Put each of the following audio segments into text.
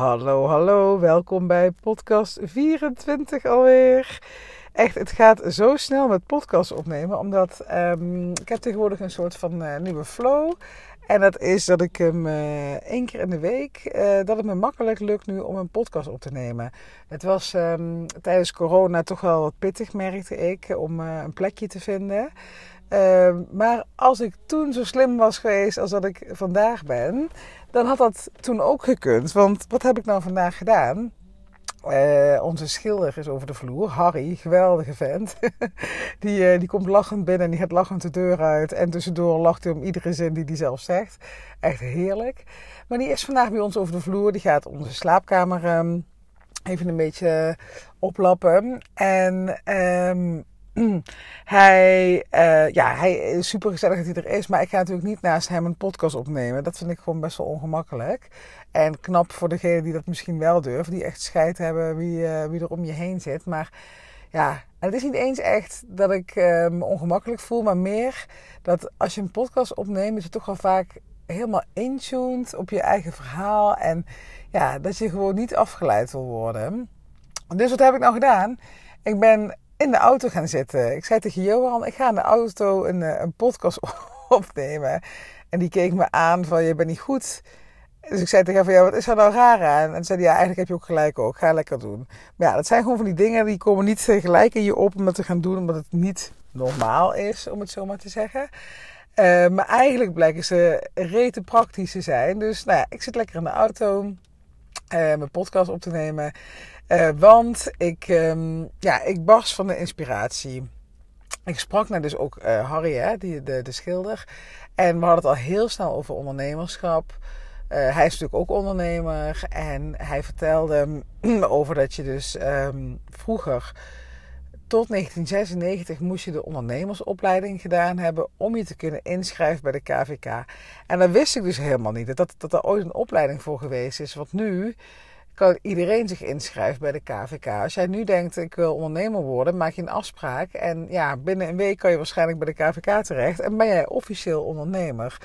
Hallo, hallo, welkom bij podcast 24 alweer. Echt, het gaat zo snel met podcast opnemen, omdat um, ik heb tegenwoordig een soort van uh, nieuwe flow. En dat is dat ik hem uh, één keer in de week, uh, dat het me makkelijk lukt nu om een podcast op te nemen. Het was um, tijdens corona toch wel wat pittig, merkte ik, om een plekje te vinden. Uh, maar als ik toen zo slim was geweest als dat ik vandaag ben, dan had dat toen ook gekund. Want wat heb ik nou vandaag gedaan? Uh, onze schilder is over de vloer, Harry, geweldige vent. die, uh, die komt lachend binnen en die gaat lachend de deur uit. En tussendoor lacht hij om iedere zin die hij zelf zegt. Echt heerlijk. Maar die is vandaag bij ons over de vloer. Die gaat onze slaapkamer um, even een beetje oplappen. En um, hij, uh, ja, hij is super gezellig dat hij er is, maar ik ga natuurlijk niet naast hem een podcast opnemen. Dat vind ik gewoon best wel ongemakkelijk. En knap voor degene die dat misschien wel durven, die echt scheid hebben wie, uh, wie er om je heen zit. Maar ja, het is niet eens echt dat ik uh, me ongemakkelijk voel, maar meer dat als je een podcast opneemt, dat je toch wel vaak helemaal intuned op je eigen verhaal. En ja, dat je gewoon niet afgeleid wil worden. Dus wat heb ik nou gedaan? Ik ben in de auto gaan zitten. Ik zei tegen Johan, ik ga in de auto een, een podcast opnemen. En die keek me aan van, je bent niet goed. Dus ik zei tegen hem van, ja, wat is er nou raar aan? En zei hij, ja, eigenlijk heb je ook gelijk ook. Ga lekker doen. Maar ja, dat zijn gewoon van die dingen, die komen niet gelijk in je op om dat te gaan doen. Omdat het niet normaal is, om het zo maar te zeggen. Uh, maar eigenlijk blijken ze rete praktisch te zijn. Dus nou ja, ik zit lekker in de auto uh, mijn podcast op te nemen. Uh, want ik, um, ja, ik barst van de inspiratie. Ik sprak net dus ook uh, Harry, hè, die, de, de schilder. En we hadden het al heel snel over ondernemerschap. Uh, hij is natuurlijk ook ondernemer. En hij vertelde over dat je dus um, vroeger tot 1996 moest je de ondernemersopleiding gedaan hebben om je te kunnen inschrijven bij de KVK. En dat wist ik dus helemaal niet. Dat, dat er ooit een opleiding voor geweest is. Want nu kan iedereen zich inschrijven bij de KVK. Als jij nu denkt, ik wil ondernemer worden, maak je een afspraak. En ja, binnen een week kan je waarschijnlijk bij de KVK terecht. En ben jij officieel ondernemer.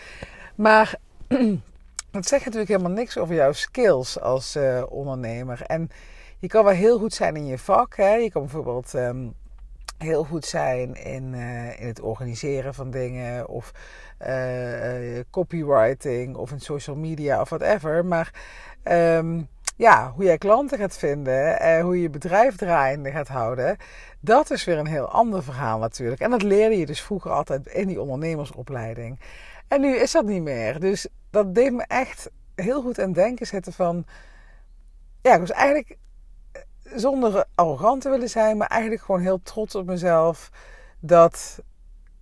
Maar dat zegt natuurlijk helemaal niks over jouw skills als uh, ondernemer. En je kan wel heel goed zijn in je vak. Hè? Je kan bijvoorbeeld um, heel goed zijn in, uh, in het organiseren van dingen. Of uh, copywriting. Of in social media of whatever. Maar... Um, ja, hoe jij klanten gaat vinden en hoe je je bedrijf draaiende gaat houden, dat is weer een heel ander verhaal natuurlijk. En dat leerde je dus vroeger altijd in die ondernemersopleiding. En nu is dat niet meer. Dus dat deed me echt heel goed aan denken zetten van, ja, ik was eigenlijk eh, zonder arrogant te willen zijn, maar eigenlijk gewoon heel trots op mezelf dat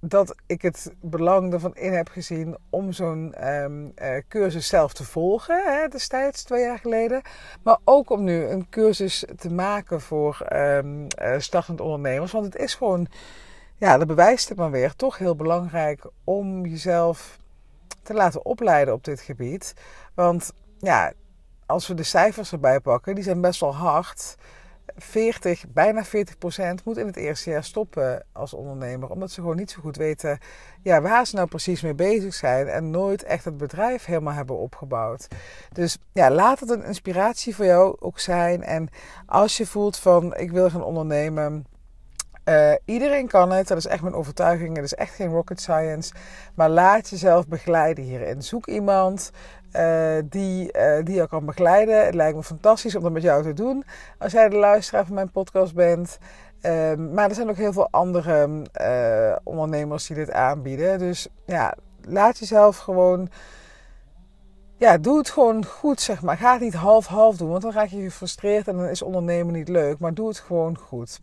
dat ik het belang ervan in heb gezien om zo'n um, uh, cursus zelf te volgen, hè, destijds, twee jaar geleden. Maar ook om nu een cursus te maken voor um, startend ondernemers. Want het is gewoon, ja, dat bewijst het maar weer, toch heel belangrijk om jezelf te laten opleiden op dit gebied. Want ja, als we de cijfers erbij pakken, die zijn best wel hard. 40, bijna 40 procent moet in het eerste jaar stoppen als ondernemer. Omdat ze gewoon niet zo goed weten ja, waar ze nou precies mee bezig zijn. En nooit echt het bedrijf helemaal hebben opgebouwd. Dus ja, laat het een inspiratie voor jou ook zijn. En als je voelt van ik wil gaan ondernemen. Uh, iedereen kan het, dat is echt mijn overtuiging. Het is echt geen rocket science. Maar laat jezelf begeleiden hierin. Zoek iemand uh, die, uh, die jou kan begeleiden. Het lijkt me fantastisch om dat met jou te doen als jij de luisteraar van mijn podcast bent. Uh, maar er zijn ook heel veel andere ondernemers die dit aanbieden. Dus ja, laat jezelf gewoon. Ja, doe het gewoon goed, zeg maar. Ga het niet half-half doen, want dan raak je gefrustreerd en dan is ondernemen niet leuk. Maar doe het gewoon goed.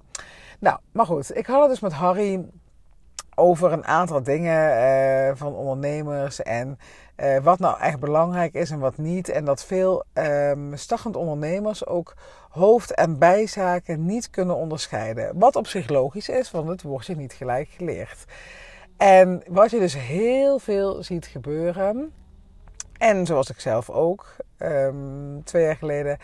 Nou, maar goed. Ik had het dus met Harry over een aantal dingen uh, van ondernemers en uh, wat nou echt belangrijk is en wat niet. En dat veel um, ondernemers ook hoofd- en bijzaken niet kunnen onderscheiden. Wat op zich logisch is, want het wordt je niet gelijk geleerd. En wat je dus heel veel ziet gebeuren, en zoals ik zelf ook um, twee jaar geleden,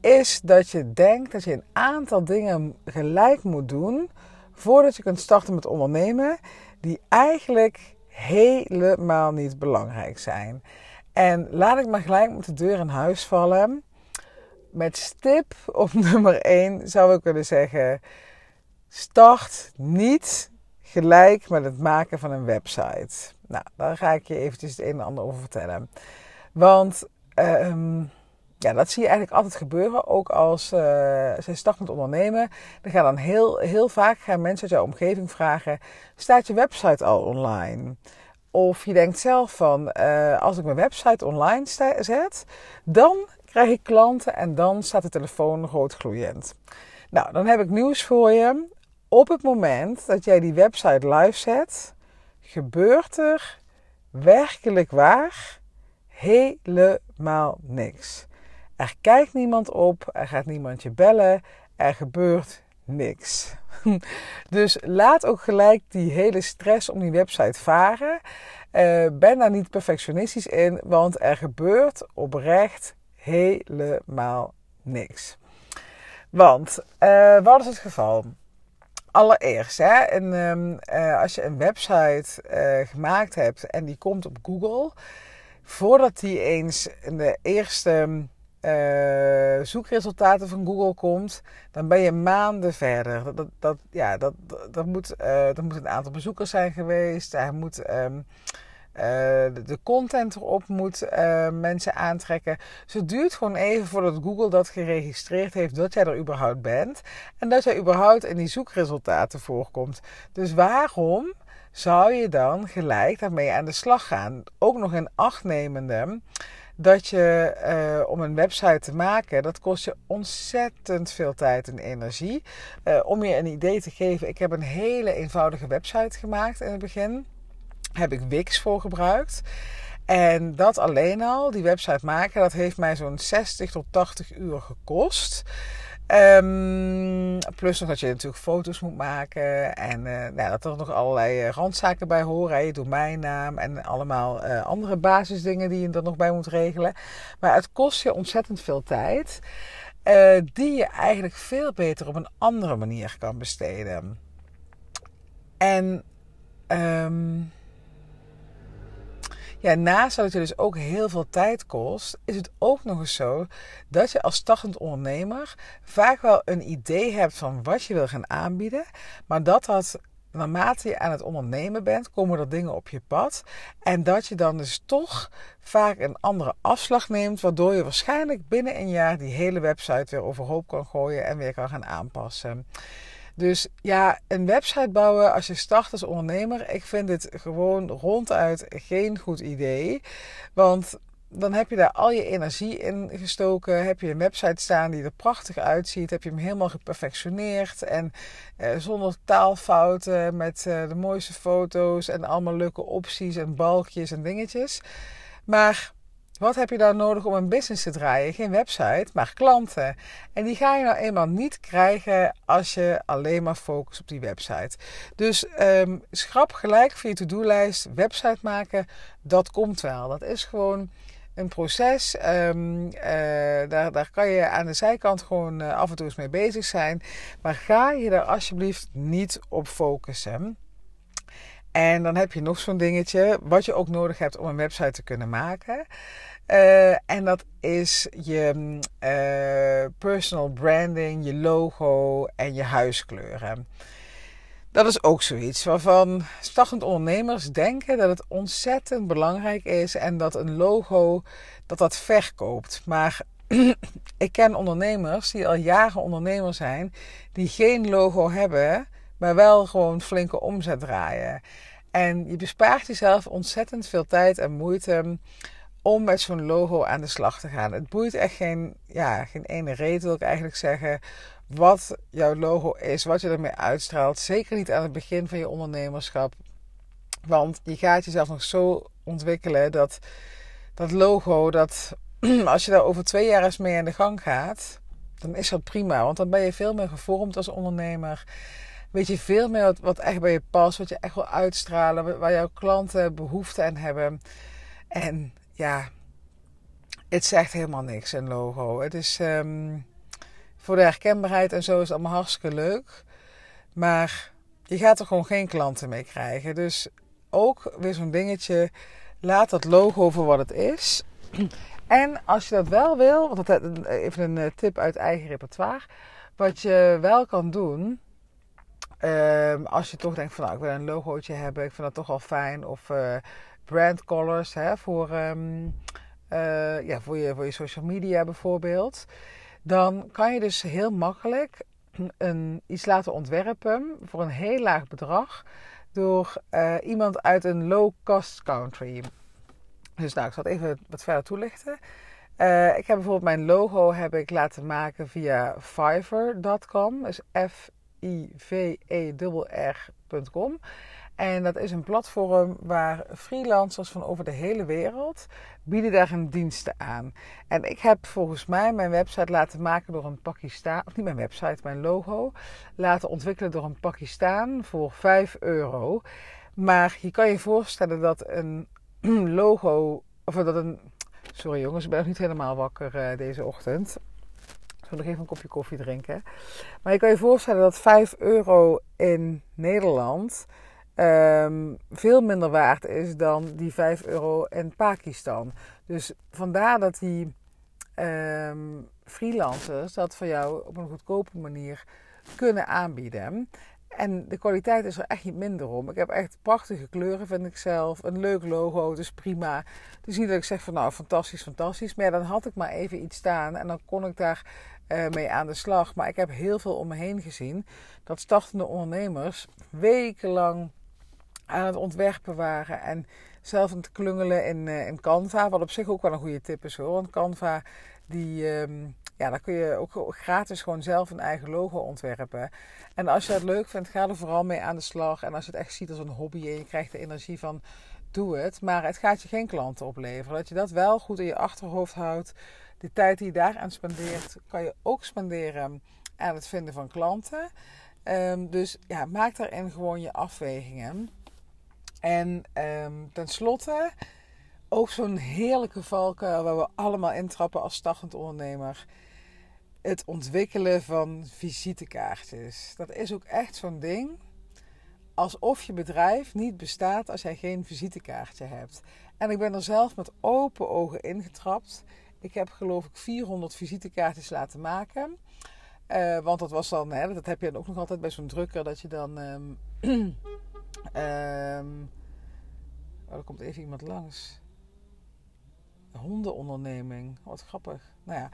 is dat je denkt dat je een aantal dingen gelijk moet doen voordat je kunt starten met ondernemen, die eigenlijk helemaal niet belangrijk zijn. En laat ik maar gelijk met de deur in huis vallen. met stip op nummer 1 zou ik willen zeggen: start niet gelijk met het maken van een website. Nou, daar ga ik je eventjes het een en ander over vertellen. Want ehm, ja, dat zie je eigenlijk altijd gebeuren. Ook als uh, zij startend ondernemen. Dan gaan dan heel, heel vaak gaan mensen uit jouw omgeving vragen: staat je website al online? Of je denkt zelf van, uh, als ik mijn website online zet, dan krijg ik klanten en dan staat de telefoon roodgloeiend. Nou, dan heb ik nieuws voor je. Op het moment dat jij die website live zet, gebeurt er werkelijk waar helemaal niks. Er kijkt niemand op, er gaat niemand je bellen, er gebeurt niks. Dus laat ook gelijk die hele stress om die website varen. Uh, ben daar niet perfectionistisch in, want er gebeurt oprecht helemaal niks. Want uh, wat is het geval? Allereerst, hè, en, uh, als je een website gemaakt hebt en die komt op Google, voordat die eens in de eerste uh, zoekresultaten van Google komt, dan ben je maanden verder. Dat, dat, ja, dat, dat, moet, dat moet een aantal bezoekers zijn geweest. Hij moet, um, uh, de content erop moet mensen aantrekken. Dus het duurt gewoon even voordat Google dat geregistreerd heeft dat jij er überhaupt bent. En dat jij überhaupt in die zoekresultaten voorkomt. Dus waarom zou je dan gelijk daarmee aan de slag gaan? Ook nog in acht nemende dat je uh, om een website te maken, dat kost je ontzettend veel tijd en energie. Uh, om je een idee te geven, ik heb een hele eenvoudige website gemaakt in het begin. Heb ik Wix voor gebruikt. En dat alleen al, die website maken, dat heeft mij zo'n 60 tot 80 uur gekost. Um, plus nog dat je natuurlijk foto's moet maken. En uh, nou, dat er nog allerlei uh, randzaken bij horen. Je domeinnaam en allemaal uh, andere basisdingen die je er nog bij moet regelen. Maar het kost je ontzettend veel tijd. die je eigenlijk veel beter op een andere manier kan besteden. En um, ja, naast dat het je dus ook heel veel tijd kost, is het ook nog eens zo dat je als startend ondernemer vaak wel een idee hebt van wat je wil gaan aanbieden, maar dat dat naarmate je aan het ondernemen bent, komen er dingen op je pad. En dat je dan dus toch vaak een andere afslag neemt, waardoor je waarschijnlijk binnen een jaar die hele website weer overhoop kan gooien en weer kan gaan aanpassen. Dus ja, een website bouwen als je start als ondernemer, ik vind het gewoon ronduit geen goed idee. Want dan heb je daar al je energie in gestoken. Heb je een website staan die er prachtig uitziet. Heb je hem helemaal geperfectioneerd. En eh, zonder taalfouten. Met eh, de mooiste foto's. En allemaal leuke opties en balkjes en dingetjes. Maar wat heb je dan nodig om een business te draaien? Geen website, maar klanten. En die ga je nou eenmaal niet krijgen als je alleen maar focust op die website. Dus um, schrap gelijk voor je to-do-lijst website maken. Dat komt wel. Dat is gewoon een proces. Um, uh, daar, daar kan je aan de zijkant gewoon uh, af en toe eens mee bezig zijn. Maar ga je daar alsjeblieft niet op focussen. En dan heb je nog zo'n dingetje, wat je ook nodig hebt om een website te kunnen maken. Uh, en dat is je uh, personal branding, je logo en je huiskleuren. Dat is ook zoiets waarvan startend ondernemers denken dat het ontzettend belangrijk is en dat een logo dat dat verkoopt. Maar ik ken ondernemers die al jaren ondernemer zijn, die geen logo hebben, maar wel gewoon flinke omzet draaien. En je bespaart jezelf ontzettend veel tijd en moeite om met zo'n logo aan de slag te gaan. Het boeit echt geen, ja, geen ene reden, wil ik eigenlijk zeggen, wat jouw logo is, wat je ermee uitstraalt. Zeker niet aan het begin van je ondernemerschap. Want je gaat jezelf nog zo ontwikkelen dat dat logo, dat als je daar over twee jaar eens mee aan de gang gaat, dan is dat prima. Want dan ben je veel meer gevormd als ondernemer weet je veel meer wat, echt bij je past, wat je echt wil uitstralen, waar jouw klanten behoefte aan hebben. En ja, het zegt helemaal niks, een logo. Het is um, voor de herkenbaarheid en zo is het allemaal hartstikke leuk. Maar je gaat er gewoon geen klanten mee krijgen. Dus ook weer zo'n dingetje. Laat dat logo voor wat het is. En als je dat wel wil, want dat, even een eh, tip uit eigen repertoire. Wat je wel kan doen, ehm, als je toch denkt van nou ik wil een logootje hebben, ik vind dat toch wel fijn. Of uh, brand colors hè, voor, ehm, eh, ja, voor, je, voor je social media bijvoorbeeld. Dan kan je dus heel makkelijk een, iets laten ontwerpen voor een heel laag bedrag door iemand uit een low-cost country. Dus nou, ik zal het even wat verder toelichten. Ik heb bijvoorbeeld mijn logo heb ik laten maken via Fiverr.com. Dus F-I-V-E-R.com. En dat is een platform waar freelancers van over de hele wereld bieden daar hun diensten aan. En ik heb volgens mij mijn website laten maken door een Pakistan, of niet mijn website, mijn logo, laten ontwikkelen door een Pakistan voor 5 euro. Maar je kan je voorstellen dat een logo, of dat een, sorry jongens, ik ben nog niet helemaal wakker uh, deze ochtend. Ik zal nog even een kopje koffie drinken. Maar je kan je voorstellen dat 5 euro in Nederland um, veel minder waard is dan die 5 euro in Pakistan. Dus vandaar dat die um, freelancers dat voor jou op een goedkope manier kunnen aanbieden. En de kwaliteit is er echt niet minder om. Ik heb echt prachtige kleuren, vind ik zelf. Een leuk logo, dus prima. Dus niet dat ik zeg van nou, fantastisch, fantastisch. Maar dan had ik maar even iets staan en dan kon ik daar uh, mee aan de slag. Maar ik heb heel veel om me heen gezien dat startende ondernemers wekenlang aan het ontwerpen waren. En zelf aan het klungelen in, uh, in Canva. Wat op zich ook wel een goede tip is hoor. Want Canva, die, um, ja, daar kun je ook gratis gewoon zelf een eigen logo ontwerpen. En als je dat leuk vindt, ga er vooral mee aan de slag. En als je het echt ziet als een hobby en je krijgt de energie van, doe het. Maar het gaat je geen klanten opleveren. Dat je dat wel goed in je achterhoofd houdt. De tijd die je daaraan spendeert, kan je ook spenderen aan het vinden van klanten. Um, dus ja, maak daarin gewoon je afwegingen. En um, tenslotte, ook zo'n heerlijke valkuil waar we allemaal intrappen als startend ondernemer het ontwikkelen van visitekaartjes. Dat is ook echt zo'n ding. Alsof je bedrijf niet bestaat als jij geen visitekaartje hebt. En ik ben er zelf met open ogen ingetrapt. Ik heb geloof ik 400 visitekaartjes laten maken. Uh, want dat was dan, hè, dat heb je dan ook nog altijd bij zo'n drukker, dat je dan. Um, um, oh, er komt even iemand langs. Hondenonderneming. Wat grappig. Nou ja.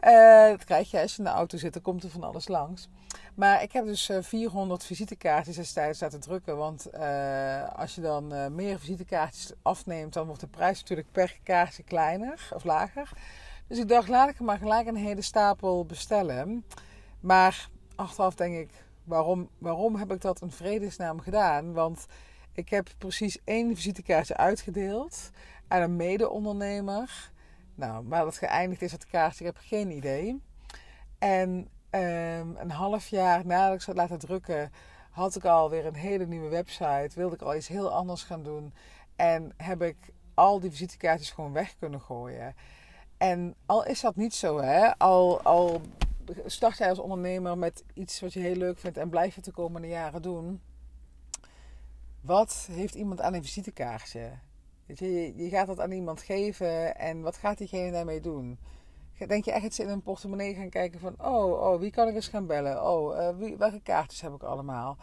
Uh, dat krijg je als je in de auto zit, dan komt er van alles langs. Maar ik heb dus 400 eh, visitekaartjes destijds laten drukken. Want uh, als je dan meer visitekaartjes afneemt, dan wordt de prijs natuurlijk per kaartje kleiner of lager. Dus ik dacht, laat ik maar gelijk een hele stapel bestellen. Maar achteraf denk ik, waarom, waarom heb ik dat in vredesnaam gedaan? Want ik heb precies één visitekaartje uitgedeeld aan een mede-ondernemer. Nou, waar dat geëindigd is, het kaartje, ik heb geen idee. En um, een half jaar nadat ik ze had laten drukken, had ik alweer een hele nieuwe website. Wilde ik al iets heel anders gaan doen. En heb ik al die visitekaartjes gewoon weg kunnen gooien. En al is dat niet zo, hè? Al, al start jij als ondernemer met iets wat je heel leuk vindt en blijf je de komende jaren doen. Wat heeft iemand aan een visitekaartje? Je, je gaat dat aan iemand geven en wat gaat diegene daarmee doen? Denk je echt dat ze in een portemonnee gaan kijken van... Oh, oh wie kan ik eens gaan bellen? Oh, uh, wie, welke kaartjes heb ik allemaal?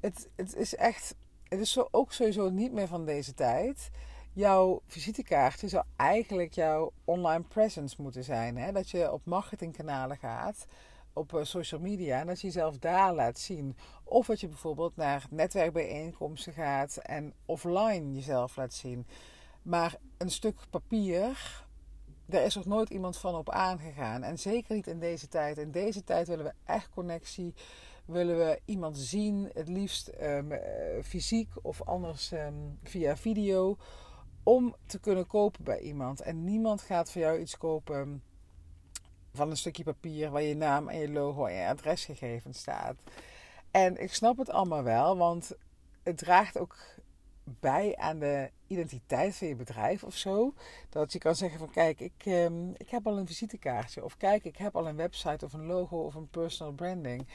Het, het is echt... Het is zo, ook sowieso niet meer van deze tijd. Jouw visitekaartje zou eigenlijk jouw online presence moeten zijn. Hè? Dat je op marketingkanalen gaat op eh, social media en dat je jezelf daar laat zien. Of dat je bijvoorbeeld naar netwerkbijeenkomsten gaat en offline jezelf laat zien. Maar een stuk papier, daar is nog nooit iemand van op aangegaan. En zeker niet in deze tijd. In deze tijd willen we echt connectie. Willen we iemand zien, het liefst um, fysiek of anders um, via video. Om te kunnen kopen bij iemand. En niemand gaat voor jou iets kopen van een stukje papier waar je naam en je logo en je adresgegevens staat. En ik snap het allemaal wel, want het draagt ook bij aan de identiteit van je bedrijf of zo. Dat je kan zeggen van kijk, ik, ehm, ik heb al een visitekaartje. Of kijk, ik heb al een website of een logo of een personal branding.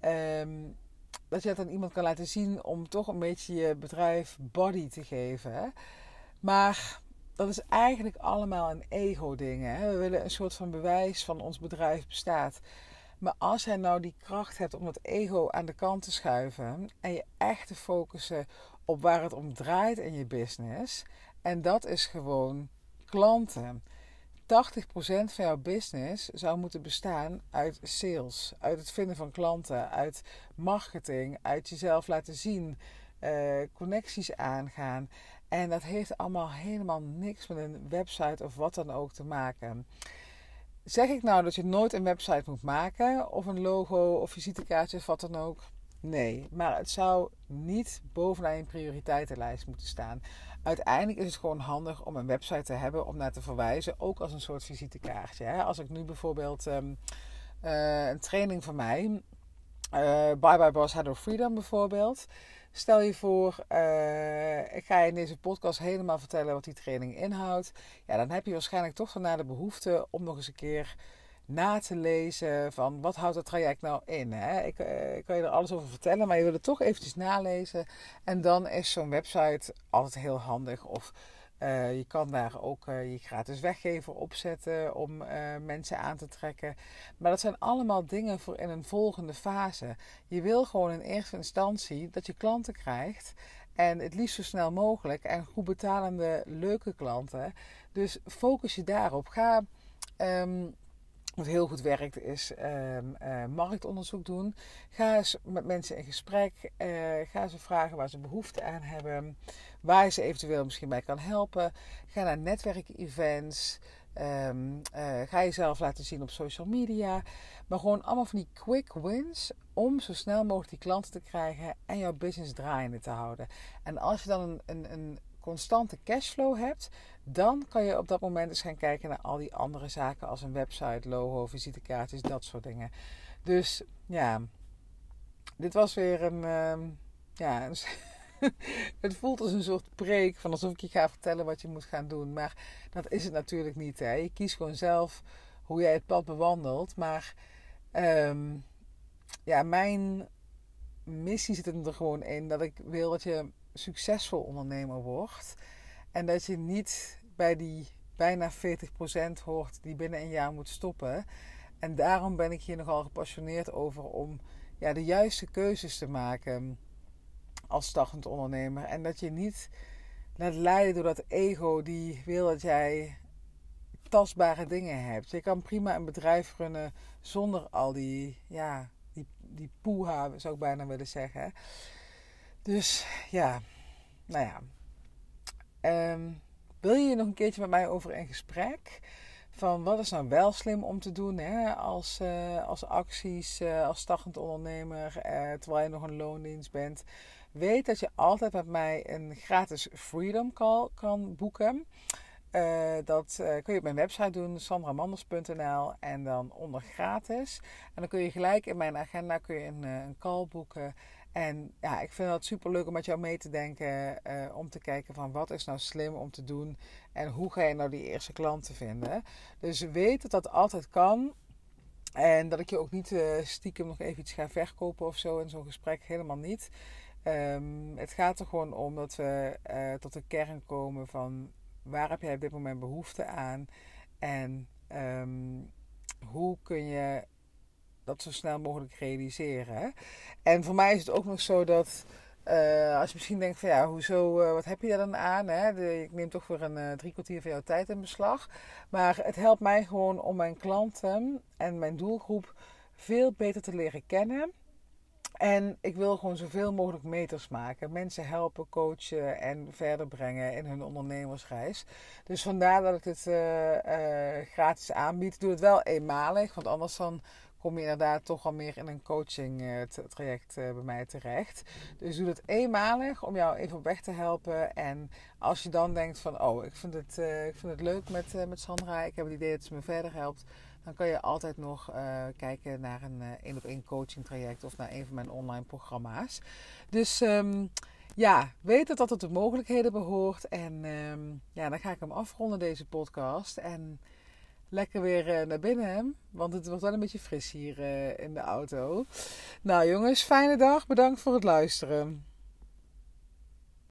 Ehm, dat je dat aan iemand kan laten zien om toch een beetje je bedrijf body te geven. Maar dat is eigenlijk allemaal een ego-ding. We willen een soort van bewijs van ons bedrijf bestaat. Maar als jij nou die kracht hebt om dat ego aan de kant te schuiven en je echt te focussen op waar het om draait in je business, en dat is gewoon klanten. 80% van jouw business zou moeten bestaan uit sales, uit het vinden van klanten, uit marketing, uit jezelf laten zien, uh, connecties aangaan. En dat heeft allemaal helemaal niks met een website of wat dan ook te maken. Zeg ik nou dat je nooit een website moet maken, of een logo of visitekaartje of wat dan ook? Nee, maar het zou niet bovenaan je prioriteitenlijst moeten staan. Uiteindelijk is het gewoon handig om een website te hebben om naar te verwijzen, ook als een soort visitekaartje. Als ik nu bijvoorbeeld um, uh, een training van mij, uh, Bye Bye Boss Head of Freedom bijvoorbeeld. Stel je voor, uh, ik ga je in deze podcast helemaal vertellen wat die training inhoudt. Ja, dan heb je waarschijnlijk toch daarna de behoefte om nog eens een keer na te lezen van wat houdt het traject nou in. Hè? Ik, uh, ik, kan je er alles over vertellen, maar je wil het toch eventjes nalezen. En dan is zo'n website altijd heel handig. Of uh, je kan daar ook uh, je gratis weggever opzetten om mensen aan te trekken. Maar dat zijn allemaal dingen voor in een volgende fase. Je wil gewoon in eerste instantie dat je klanten krijgt. En het liefst zo snel mogelijk. En goed betalende, leuke klanten. Dus focus je daarop. Ga um, wat heel goed werkt is um, uh, marktonderzoek doen. Ga eens met mensen in gesprek. Uh, ga ze vragen waar ze behoefte aan hebben. Waar je ze eventueel misschien bij kan helpen. Ga naar netwerkevents. Um, uh, ga jezelf laten zien op social media. Maar gewoon allemaal van die quick wins om zo snel mogelijk die klanten te krijgen en jouw business draaiende te houden. En als je dan een, een constante cashflow hebt, dan kan je op dat moment eens gaan kijken naar al die andere zaken als een website, logo, visitekaartjes, dat soort dingen. Dus ja, dit was weer een. Uh, ja, het voelt als een soort preek van alsof ik je ga vertellen wat je moet gaan doen. Maar dat is het natuurlijk niet. Hè. Je kiest gewoon zelf hoe jij het pad bewandelt. Maar um, ja, mijn missie zit er gewoon in dat ik wil dat je succesvol ondernemer wordt. En dat je niet bij die bijna 40% hoort die binnen een jaar moet stoppen. En daarom ben ik hier nogal gepassioneerd over om ja, de juiste keuzes te maken als startend ondernemer. En dat je niet laat leiden door dat ego die wil dat jij tastbare dingen hebt. Je kan prima een bedrijf runnen zonder al die, ja, die, die poeha, zou ik bijna willen zeggen. Dus ja, nou ja. Ehm, wil je nog een keertje met mij over in gesprek? Van wat is nou wel slim om te doen hè? Als, uh, als acties, uh, als startend ondernemer, uh, terwijl je nog een loondienst bent. Weet dat je altijd met mij een gratis Freedom Call kan boeken. dat kun je op mijn website doen, sandramanders.nl en dan onder gratis. En dan kun je gelijk in mijn agenda kun je een, een call boeken. En ja, ik vind het super leuk om met jou mee te denken. Uh, om te kijken van wat is nou slim om te doen. En hoe ga je nou die eerste klanten vinden. Dus weet dat dat altijd kan. En dat ik je ook niet uh, stiekem nog even iets ga verkopen of zo in zo'n gesprek. Helemaal niet. Um, het gaat er gewoon om dat we uh, tot de kern komen van waar heb jij op dit moment behoefte aan. En um, hoe kun je dat zo snel mogelijk realiseren. En voor mij is het ook nog zo dat. Uh, als je misschien denkt van ja, hoezo, uh, wat heb je daar dan aan? Hè? De, ik neem toch voor een uh, drie kwartier van jouw tijd in beslag. Maar het helpt mij gewoon om mijn klanten en mijn doelgroep veel beter te leren kennen. En ik wil gewoon zoveel mogelijk meters maken. Mensen helpen, coachen en verder brengen in hun ondernemersreis. Dus vandaar dat ik het gratis aanbied. Ik doe het wel eenmalig, want anders dan kom je inderdaad toch al meer in een coaching uh, traject uh, bij mij terecht. Dus doe het eenmalig om jou even op weg te helpen. En als je dan denkt van, oh, ik vind het, uh, ik vind het leuk met, met Sandra. Ik heb het idee dat ze me verder helpt. Dan kan je altijd nog kijken naar een één op één coaching traject of naar een van mijn online programma's. Dus um, ja, weet dat dat tot de mogelijkheden behoort. En um, ja, dan ga ik hem afronden, deze podcast. En lekker weer uh, naar binnen. Want het wordt wel een beetje fris hier uh, in de auto. Nou jongens, fijne dag. Bedankt voor het luisteren.